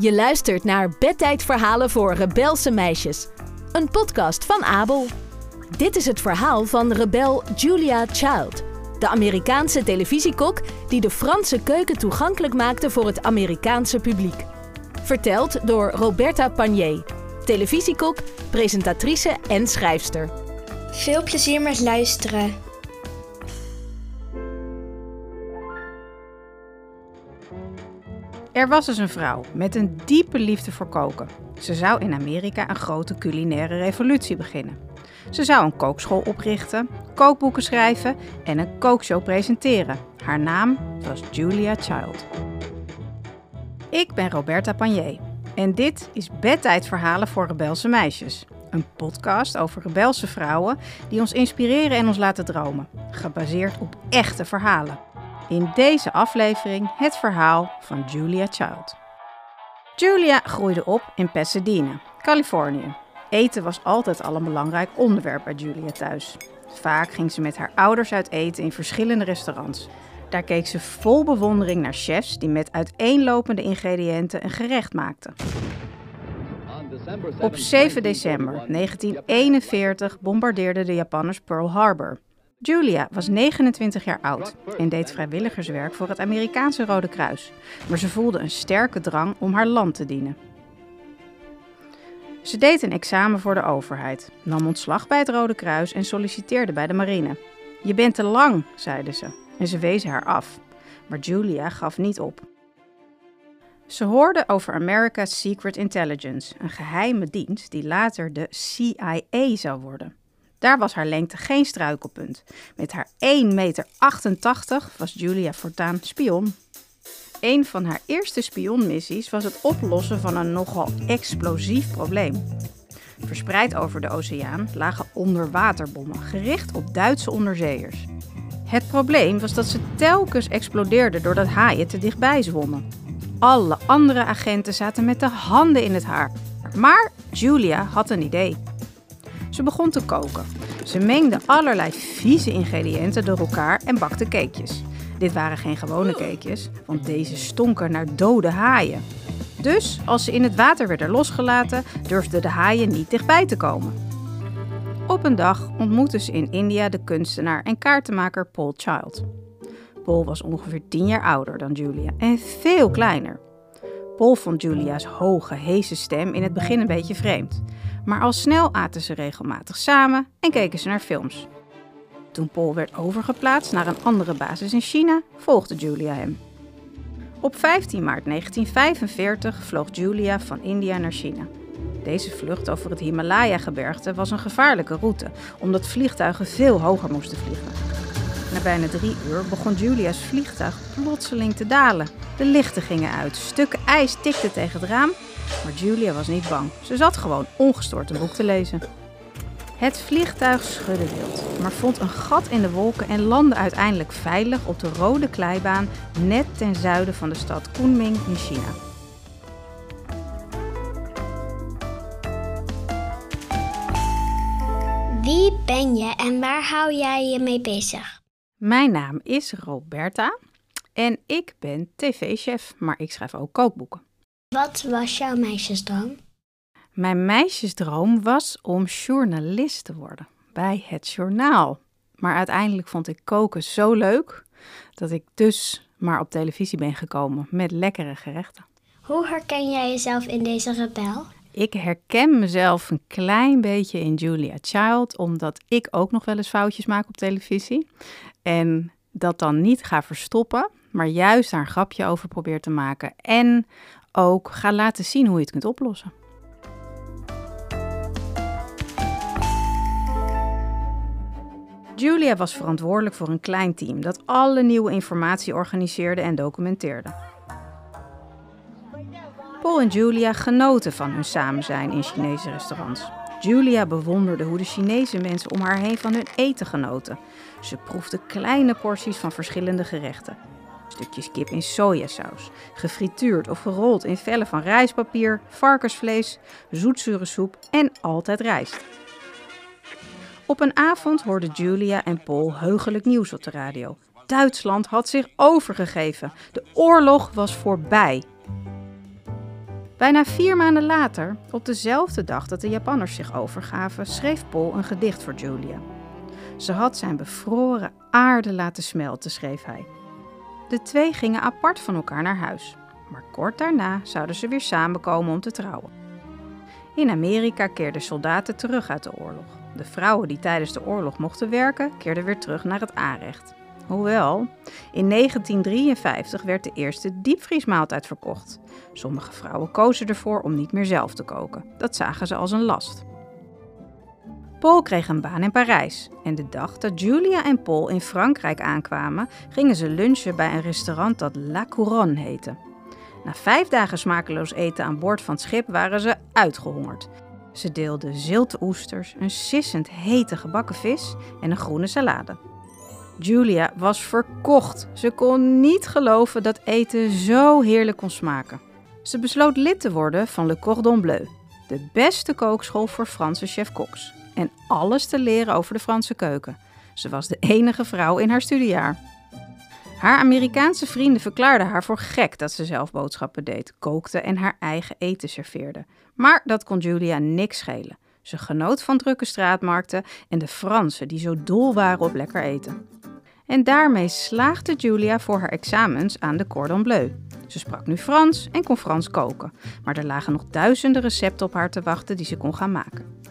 Je luistert naar Bedtijdverhalen voor rebelse meisjes. Een podcast van Abel. Dit is het verhaal van rebel Julia Child. De Amerikaanse televisiekok die de Franse keuken toegankelijk maakte voor het Amerikaanse publiek. Verteld door Roberta Panier. Televisiekok, presentatrice en schrijfster. Veel plezier met luisteren. Er was dus een vrouw met een diepe liefde voor koken. Ze zou in Amerika een grote culinaire revolutie beginnen. Ze zou een kookschool oprichten, kookboeken schrijven en een kookshow presenteren. Haar naam was Julia Child. Ik ben Roberta Panier en dit is Bedtijdverhalen voor rebelse meisjes. Een podcast over rebelse vrouwen die ons inspireren en ons laten dromen. Gebaseerd op echte verhalen. In deze aflevering het verhaal van Julia Child. Julia groeide op in Pasadena, Californië. Eten was altijd al een belangrijk onderwerp bij Julia thuis. Vaak ging ze met haar ouders uit eten in verschillende restaurants. Daar keek ze vol bewondering naar chefs die met uiteenlopende ingrediënten een gerecht maakten. Op 7 december 1941 bombardeerden de Japanners Pearl Harbor. Julia was 29 jaar oud en deed vrijwilligerswerk voor het Amerikaanse Rode Kruis, maar ze voelde een sterke drang om haar land te dienen. Ze deed een examen voor de overheid, nam ontslag bij het Rode Kruis en solliciteerde bij de marine. Je bent te lang, zeiden ze, en ze wezen haar af. Maar Julia gaf niet op. Ze hoorde over America's Secret Intelligence, een geheime dienst die later de CIA zou worden. Daar was haar lengte geen struikelpunt. Met haar 1,88 meter was Julia voortaan spion. Een van haar eerste spionmissies was het oplossen van een nogal explosief probleem. Verspreid over de oceaan lagen onderwaterbommen gericht op Duitse onderzeeërs. Het probleem was dat ze telkens explodeerden doordat haaien te dichtbij zwommen. Alle andere agenten zaten met de handen in het haar. Maar Julia had een idee. Ze begon te koken. Ze mengde allerlei vieze ingrediënten door elkaar en bakte cakejes. Dit waren geen gewone cakejes, want deze stonken naar dode haaien. Dus als ze in het water werden losgelaten, durfden de haaien niet dichtbij te komen. Op een dag ontmoette ze in India de kunstenaar en kaartenmaker Paul Child. Paul was ongeveer 10 jaar ouder dan Julia en veel kleiner. Paul vond Julia's hoge, heese stem in het begin een beetje vreemd. Maar al snel aten ze regelmatig samen en keken ze naar films. Toen Paul werd overgeplaatst naar een andere basis in China, volgde Julia hem. Op 15 maart 1945 vloog Julia van India naar China. Deze vlucht over het Himalaya-gebergte was een gevaarlijke route, omdat vliegtuigen veel hoger moesten vliegen. Na bijna drie uur begon Julia's vliegtuig plotseling te dalen. De lichten gingen uit, stukken ijs tikten tegen het raam, maar Julia was niet bang. Ze zat gewoon ongestoord een boek te lezen. Het vliegtuig schudde wild, maar vond een gat in de wolken en landde uiteindelijk veilig op de rode kleibaan net ten zuiden van de stad Kunming in China. Wie ben je en waar hou jij je mee bezig? Mijn naam is Roberta en ik ben tv-chef, maar ik schrijf ook kookboeken. Wat was jouw meisjesdroom? Mijn meisjesdroom was om journalist te worden bij het journaal. Maar uiteindelijk vond ik koken zo leuk dat ik dus maar op televisie ben gekomen met lekkere gerechten. Hoe herken jij jezelf in deze rebel? Ik herken mezelf een klein beetje in Julia Child, omdat ik ook nog wel eens foutjes maak op televisie. En dat dan niet ga verstoppen, maar juist daar een grapje over probeer te maken. En ook ga laten zien hoe je het kunt oplossen. Julia was verantwoordelijk voor een klein team dat alle nieuwe informatie organiseerde en documenteerde. Paul en Julia genoten van hun samen zijn in Chinese restaurants. Julia bewonderde hoe de Chinese mensen om haar heen van hun eten genoten. Ze proefde kleine porties van verschillende gerechten. Stukjes kip in sojasaus, gefrituurd of gerold in vellen van rijstpapier, varkensvlees, zoetzure soep en altijd rijst. Op een avond hoorden Julia en Paul heugelijk nieuws op de radio. Duitsland had zich overgegeven. De oorlog was voorbij. Bijna vier maanden later, op dezelfde dag dat de Japanners zich overgaven, schreef Paul een gedicht voor Julia. Ze had zijn bevroren aarde laten smelten, schreef hij. De twee gingen apart van elkaar naar huis, maar kort daarna zouden ze weer samenkomen om te trouwen. In Amerika keerden soldaten terug uit de oorlog. De vrouwen die tijdens de oorlog mochten werken, keerden weer terug naar het aanrecht. Hoewel, in 1953 werd de eerste diepvriesmaaltijd verkocht. Sommige vrouwen kozen ervoor om niet meer zelf te koken. Dat zagen ze als een last. Paul kreeg een baan in Parijs en de dag dat Julia en Paul in Frankrijk aankwamen, gingen ze lunchen bij een restaurant dat La Couronne heette. Na vijf dagen smakeloos eten aan boord van het schip waren ze uitgehongerd. Ze deelden zilte oesters, een sissend hete gebakken vis en een groene salade. Julia was verkocht. Ze kon niet geloven dat eten zo heerlijk kon smaken. Ze besloot lid te worden van Le Cordon Bleu, de beste kookschool voor Franse chef-koks. En alles te leren over de Franse keuken. Ze was de enige vrouw in haar studiejaar. Haar Amerikaanse vrienden verklaarden haar voor gek dat ze zelf boodschappen deed, kookte en haar eigen eten serveerde. Maar dat kon Julia niks schelen. Ze genoot van drukke straatmarkten en de Fransen die zo dol waren op lekker eten. En daarmee slaagde Julia voor haar examens aan de Cordon Bleu. Ze sprak nu Frans en kon Frans koken, maar er lagen nog duizenden recepten op haar te wachten die ze kon gaan maken.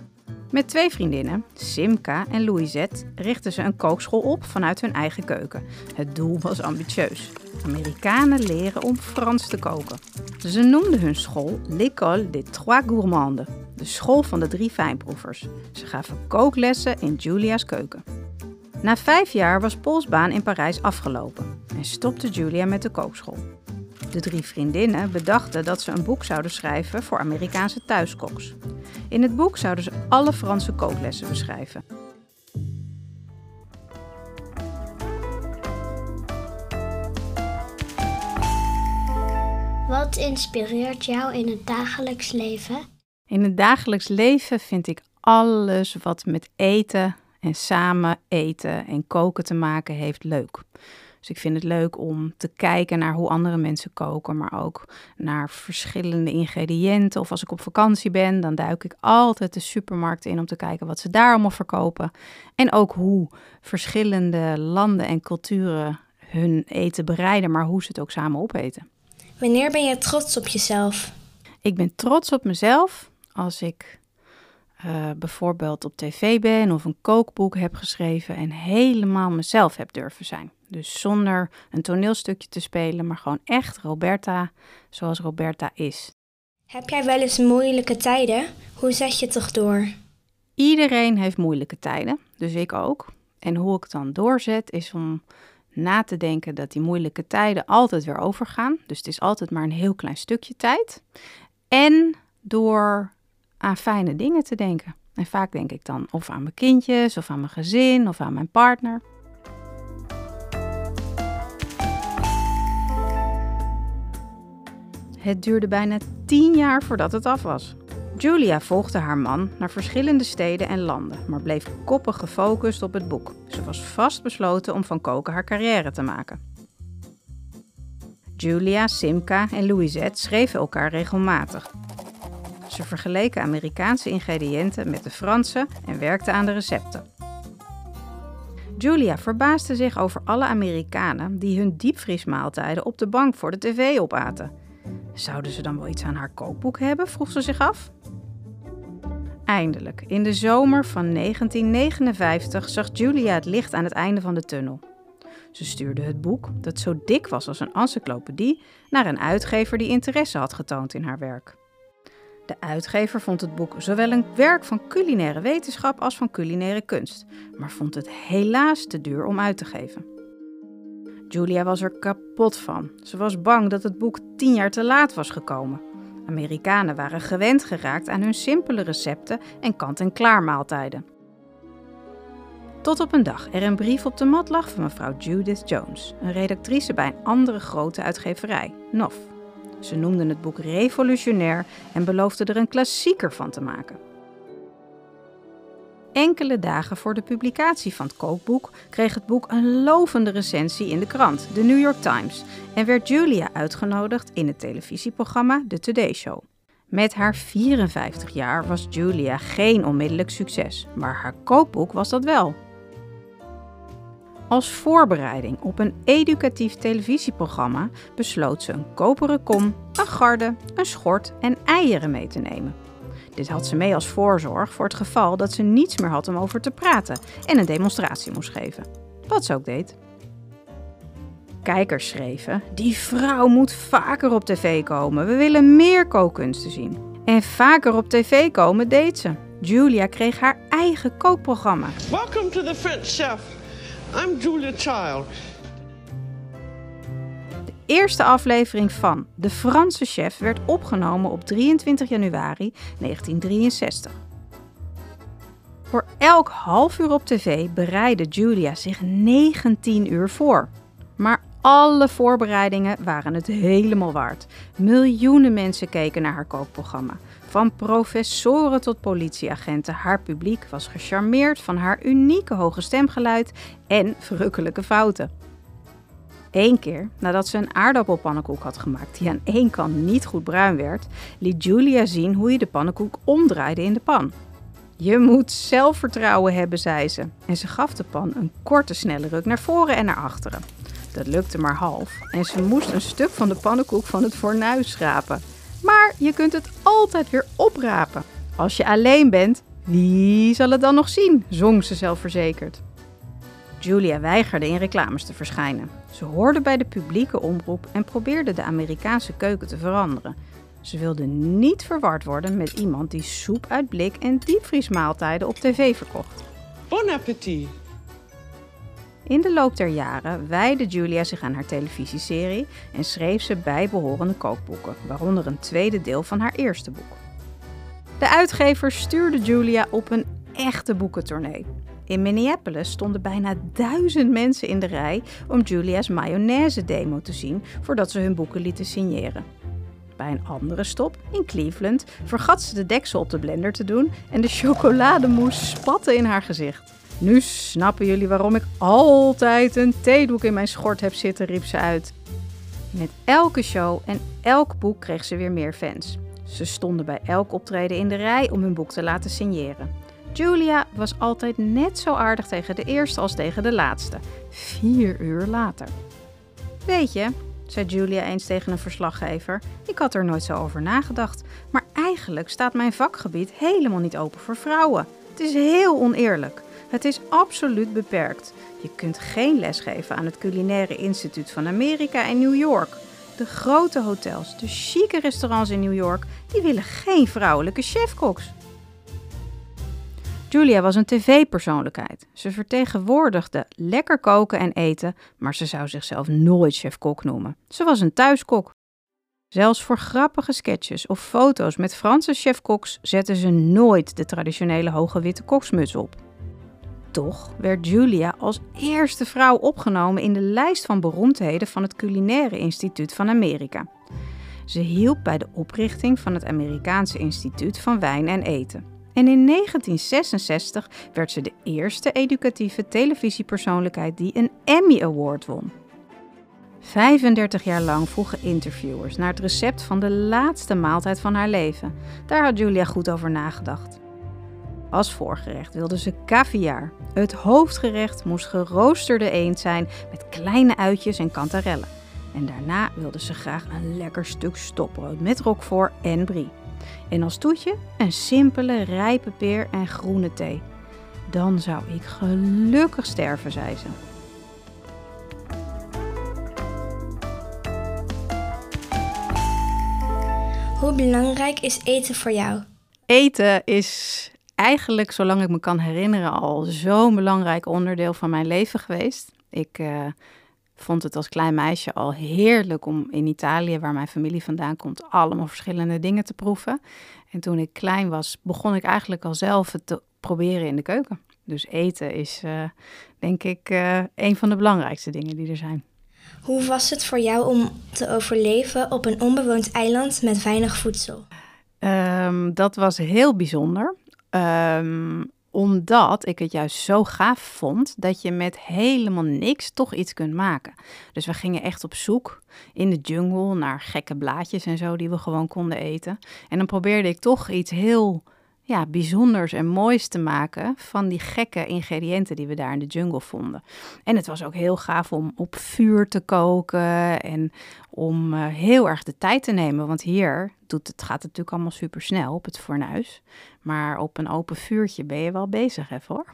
Met twee vriendinnen, Simka en Louisette, richtten ze een kookschool op vanuit hun eigen keuken. Het doel was ambitieus. Amerikanen leren om Frans te koken. Ze noemden hun school L'École des Trois Gourmandes, de school van de drie fijnproevers. Ze gaven kooklessen in Julia's keuken. Na vijf jaar was Pauls baan in Parijs afgelopen en stopte Julia met de kookschool. De drie vriendinnen bedachten dat ze een boek zouden schrijven voor Amerikaanse thuiskoks. In het boek zouden ze alle Franse kooklessen beschrijven. Wat inspireert jou in het dagelijks leven? In het dagelijks leven vind ik alles wat met eten en samen eten en koken te maken heeft leuk. Dus ik vind het leuk om te kijken naar hoe andere mensen koken, maar ook naar verschillende ingrediënten. Of als ik op vakantie ben, dan duik ik altijd de supermarkt in om te kijken wat ze daar allemaal verkopen. En ook hoe verschillende landen en culturen hun eten bereiden, maar hoe ze het ook samen opeten. Wanneer ben je trots op jezelf? Ik ben trots op mezelf als ik uh, bijvoorbeeld op tv ben of een kookboek heb geschreven en helemaal mezelf heb durven zijn. Dus zonder een toneelstukje te spelen, maar gewoon echt Roberta zoals Roberta is. Heb jij wel eens moeilijke tijden? Hoe zet je het toch door? Iedereen heeft moeilijke tijden, dus ik ook. En hoe ik het dan doorzet is om na te denken dat die moeilijke tijden altijd weer overgaan. Dus het is altijd maar een heel klein stukje tijd. En door aan fijne dingen te denken. En vaak denk ik dan of aan mijn kindjes, of aan mijn gezin, of aan mijn partner. Het duurde bijna tien jaar voordat het af was. Julia volgde haar man naar verschillende steden en landen, maar bleef koppig gefocust op het boek. Ze was vastbesloten om van koken haar carrière te maken. Julia, Simka en Louisette schreven elkaar regelmatig. Ze vergeleken Amerikaanse ingrediënten met de Franse en werkten aan de recepten. Julia verbaasde zich over alle Amerikanen die hun diepvriesmaaltijden op de bank voor de tv opaten. Zouden ze dan wel iets aan haar kookboek hebben? vroeg ze zich af. Eindelijk, in de zomer van 1959, zag Julia het licht aan het einde van de tunnel. Ze stuurde het boek, dat zo dik was als een encyclopedie, naar een uitgever die interesse had getoond in haar werk. De uitgever vond het boek zowel een werk van culinaire wetenschap als van culinaire kunst, maar vond het helaas te duur om uit te geven. Julia was er kapot van. Ze was bang dat het boek tien jaar te laat was gekomen. Amerikanen waren gewend geraakt aan hun simpele recepten en kant-en-klaar maaltijden. Tot op een dag er een brief op de mat lag van mevrouw Judith Jones, een redactrice bij een andere grote uitgeverij, Nof. Ze noemden het boek revolutionair en beloofden er een klassieker van te maken. Enkele dagen voor de publicatie van het kookboek kreeg het boek een lovende recensie in de krant, de New York Times, en werd Julia uitgenodigd in het televisieprogramma The Today Show. Met haar 54 jaar was Julia geen onmiddellijk succes, maar haar kookboek was dat wel. Als voorbereiding op een educatief televisieprogramma besloot ze een koperen kom, een garde, een schort en eieren mee te nemen. Dit had ze mee als voorzorg voor het geval dat ze niets meer had om over te praten en een demonstratie moest geven. Wat ze ook deed. Kijkers schreven: Die vrouw moet vaker op tv komen. We willen meer kookkunsten zien. En vaker op tv komen deed ze. Julia kreeg haar eigen kookprogramma. Welcome to the French Chef. I'm Julia Child. De eerste aflevering van De Franse Chef werd opgenomen op 23 januari 1963. Voor elk half uur op tv bereidde Julia zich 19 uur voor. Maar alle voorbereidingen waren het helemaal waard. Miljoenen mensen keken naar haar kookprogramma. Van professoren tot politieagenten, haar publiek was gecharmeerd van haar unieke hoge stemgeluid en verrukkelijke fouten. Eén keer, nadat ze een aardappelpannenkoek had gemaakt die aan één kant niet goed bruin werd, liet Julia zien hoe je de pannenkoek omdraaide in de pan. Je moet zelfvertrouwen hebben, zei ze. En ze gaf de pan een korte, snelle ruk naar voren en naar achteren. Dat lukte maar half en ze moest een stuk van de pannenkoek van het fornuis schrapen. Maar je kunt het altijd weer oprapen. Als je alleen bent, wie zal het dan nog zien? zong ze zelfverzekerd. Julia weigerde in reclames te verschijnen. Ze hoorde bij de publieke omroep en probeerde de Amerikaanse keuken te veranderen. Ze wilde niet verward worden met iemand die soep uit blik en diepvriesmaaltijden op tv verkocht. Bon appetit. In de loop der jaren wijde Julia zich aan haar televisieserie en schreef ze bijbehorende kookboeken, waaronder een tweede deel van haar eerste boek. De uitgever stuurde Julia op een echte boekentournee. In Minneapolis stonden bijna duizend mensen in de rij om Julia's mayonaise demo te zien voordat ze hun boeken lieten signeren. Bij een andere stop, in Cleveland, vergat ze de deksel op de blender te doen en de chocolademousse spatte in haar gezicht. Nu snappen jullie waarom ik altijd een theedoek in mijn schort heb zitten, riep ze uit. Met elke show en elk boek kreeg ze weer meer fans. Ze stonden bij elk optreden in de rij om hun boek te laten signeren. Julia was altijd net zo aardig tegen de eerste als tegen de laatste. Vier uur later. Weet je, zei Julia eens tegen een verslaggever, ik had er nooit zo over nagedacht. Maar eigenlijk staat mijn vakgebied helemaal niet open voor vrouwen. Het is heel oneerlijk. Het is absoluut beperkt. Je kunt geen les geven aan het Culinaire Instituut van Amerika in New York. De grote hotels, de chique restaurants in New York, die willen geen vrouwelijke chefkoks. Julia was een tv-persoonlijkheid. Ze vertegenwoordigde lekker koken en eten, maar ze zou zichzelf nooit chef-kok noemen. Ze was een thuiskok. Zelfs voor grappige sketches of foto's met Franse chefkoks zette ze nooit de traditionele hoge witte koksmuts op. Toch werd Julia als eerste vrouw opgenomen in de lijst van beroemdheden van het Culinaire Instituut van Amerika. Ze hielp bij de oprichting van het Amerikaanse Instituut van Wijn en Eten. En in 1966 werd ze de eerste educatieve televisiepersoonlijkheid die een Emmy Award won. 35 jaar lang vroegen interviewers naar het recept van de laatste maaltijd van haar leven. Daar had Julia goed over nagedacht. Als voorgerecht wilde ze caviar. Het hoofdgerecht moest geroosterde eend zijn met kleine uitjes en kantarellen. En daarna wilde ze graag een lekker stuk stokbrood met roquefort en brie. En als toetje een simpele rijpe peer en groene thee. Dan zou ik gelukkig sterven, zei ze. Hoe belangrijk is eten voor jou? Eten is eigenlijk, zolang ik me kan herinneren, al zo'n belangrijk onderdeel van mijn leven geweest. Ik uh, vond het als klein meisje al heerlijk om in Italië, waar mijn familie vandaan komt, allemaal verschillende dingen te proeven. En toen ik klein was, begon ik eigenlijk al zelf het te proberen in de keuken. Dus eten is, uh, denk ik, uh, een van de belangrijkste dingen die er zijn. Hoe was het voor jou om te overleven op een onbewoond eiland met weinig voedsel? Um, dat was heel bijzonder. Um, Omdat ik het juist zo gaaf vond dat je met helemaal niks toch iets kunt maken. Dus we gingen echt op zoek in de jungle naar gekke blaadjes en zo die we gewoon konden eten. En dan probeerde ik toch iets heel ja, bijzonders en moois te maken van die gekke ingrediënten die we daar in de jungle vonden. En het was ook heel gaaf om op vuur te koken en om uh, heel erg de tijd te nemen. Want hier doet het, gaat het natuurlijk allemaal super snel op het fornuis. Maar op een open vuurtje ben je wel bezig even hoor.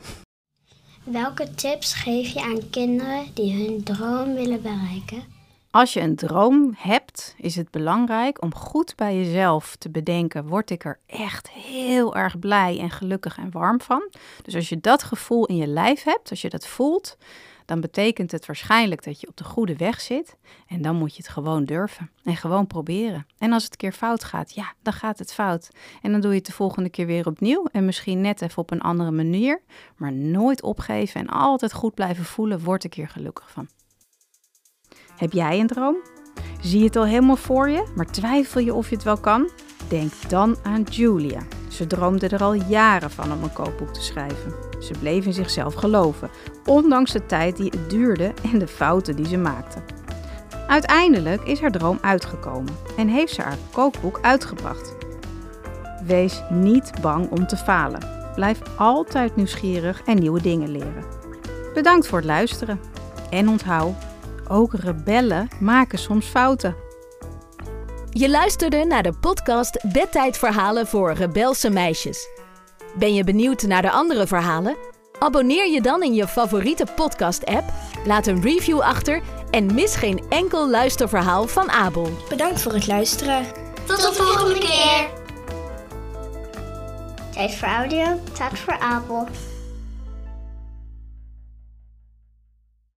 Welke tips geef je aan kinderen die hun droom willen bereiken? Als je een droom hebt, is het belangrijk om goed bij jezelf te bedenken: word ik er echt heel erg blij en gelukkig en warm van? Dus als je dat gevoel in je lijf hebt, als je dat voelt, dan betekent het waarschijnlijk dat je op de goede weg zit. En dan moet je het gewoon durven en gewoon proberen. En als het keer fout gaat, ja, dan gaat het fout. En dan doe je het de volgende keer weer opnieuw en misschien net even op een andere manier. Maar nooit opgeven en altijd goed blijven voelen, word ik hier gelukkig van. Heb jij een droom? Zie je het al helemaal voor je, maar twijfel je of je het wel kan? Denk dan aan Julia. Ze droomde er al jaren van om een kookboek te schrijven. Ze bleef in zichzelf geloven, ondanks de tijd die het duurde en de fouten die ze maakte. Uiteindelijk is haar droom uitgekomen en heeft ze haar kookboek uitgebracht. Wees niet bang om te falen. Blijf altijd nieuwsgierig en nieuwe dingen leren. Bedankt voor het luisteren. En onthoud, ook rebellen maken soms fouten. Je luisterde naar de podcast Bedtijdverhalen voor rebelse meisjes. Ben je benieuwd naar de andere verhalen? Abonneer je dan in je favoriete podcast-app, laat een review achter en mis geen enkel luisterverhaal van Abel. Bedankt voor het luisteren. Tot de volgende keer. Tijd voor audio, tijd voor Abel.